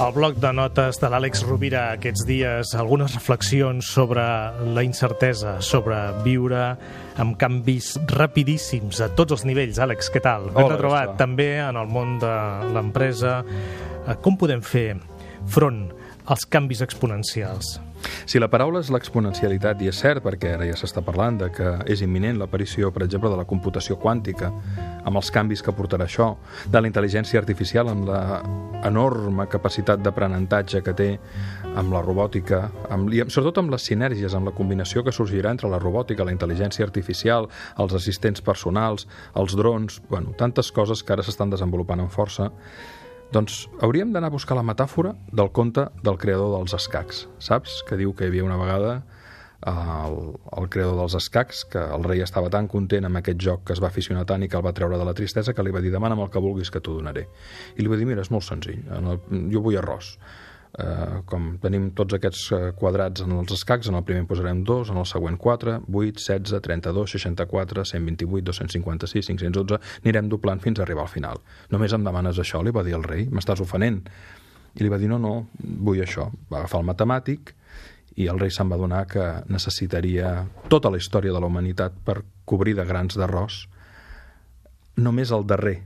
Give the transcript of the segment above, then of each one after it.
el bloc de notes de l'Àlex Rovira aquests dies algunes reflexions sobre la incertesa, sobre viure amb canvis rapidíssims a tots els nivells. Àlex, què tal? Ben retrobat també en el món de l'empresa. Eh, com podem fer front als canvis exponencials? Si la paraula és l'exponencialitat, i és cert perquè ara ja s'està parlant de que és imminent l'aparició, per exemple, de la computació quàntica, amb els canvis que portarà això, de la intel·ligència artificial amb la enorme capacitat d'aprenentatge que té amb la robòtica, amb, i sobretot amb les sinergies, amb la combinació que sorgirà entre la robòtica, la intel·ligència artificial, els assistents personals, els drons, bueno, tantes coses que ara s'estan desenvolupant amb força, doncs hauríem d'anar a buscar la metàfora del conte del creador dels escacs, saps? Que diu que hi havia una vegada eh, el, el creador dels escacs, que el rei estava tan content amb aquest joc que es va aficionar tant i que el va treure de la tristesa que li va dir demana'm el que vulguis que t'ho donaré. I li va dir, mira, és molt senzill, jo vull arròs eh, com tenim tots aquests eh, quadrats en els escacs, en el primer posarem 2, en el següent 4, 8, 16, 32, 64, 128, 256, 512, anirem doblant fins a arribar al final. Només em demanes això, li va dir el rei, m'estàs ofenent. I li va dir, no, no, vull això. Va agafar el matemàtic i el rei se'n va donar que necessitaria tota la història de la humanitat per cobrir de grans d'arròs només el darrer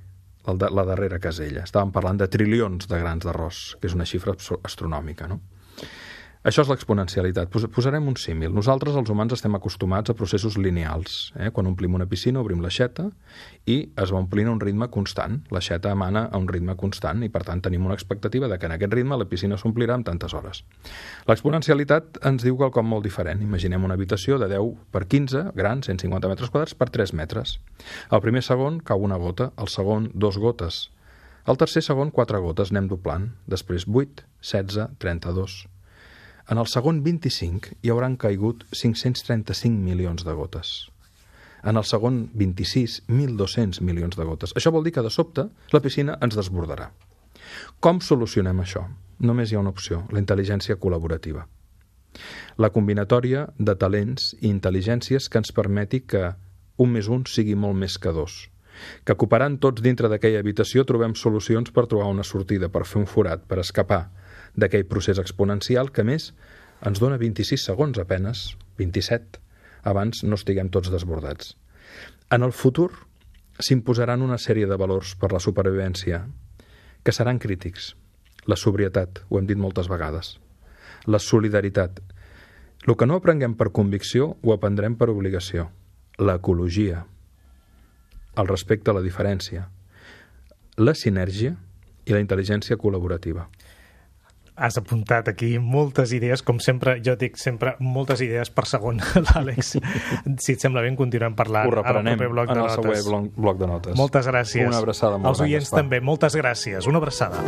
la darrera casella. Estàvem parlant de trilions de grans d'arròs, que és una xifra astronòmica, no? Això és l'exponencialitat. Posarem un símil. Nosaltres, els humans, estem acostumats a processos lineals. Eh? Quan omplim una piscina, obrim l'aixeta i es va omplint a un ritme constant. L'aixeta emana a un ritme constant i, per tant, tenim una expectativa de que en aquest ritme la piscina s'omplirà en tantes hores. L'exponencialitat ens diu quelcom molt diferent. Imaginem una habitació de 10 per 15, gran, 150 metres quadrats, per 3 metres. El primer segon cau una gota, el segon dos gotes, el tercer segon quatre gotes, anem doblant, després 8, 16, 32, en el segon 25 hi hauran caigut 535 milions de gotes. En el segon 26, 1.200 milions de gotes. Això vol dir que de sobte la piscina ens desbordarà. Com solucionem això? Només hi ha una opció, la intel·ligència col·laborativa. La combinatòria de talents i intel·ligències que ens permeti que un més un sigui molt més que dos. Que cooperant tots dintre d'aquella habitació trobem solucions per trobar una sortida, per fer un forat, per escapar, d'aquell procés exponencial que, més, ens dona 26 segons apenes, 27, abans no estiguem tots desbordats. En el futur s'imposaran una sèrie de valors per la supervivència que seran crítics. La sobrietat, ho hem dit moltes vegades. La solidaritat. El que no aprenguem per convicció ho aprendrem per obligació. L'ecologia. El respecte a la diferència. La sinergia i la intel·ligència col·laborativa has apuntat aquí moltes idees, com sempre, jo dic sempre moltes idees per segon, l'Àlex. si et sembla bé, continuem parlant Ho reprenem proper bloc en de el següent bloc de notes. Moltes gràcies. Una abraçada molt Els oients també, moltes gràcies. Una abraçada.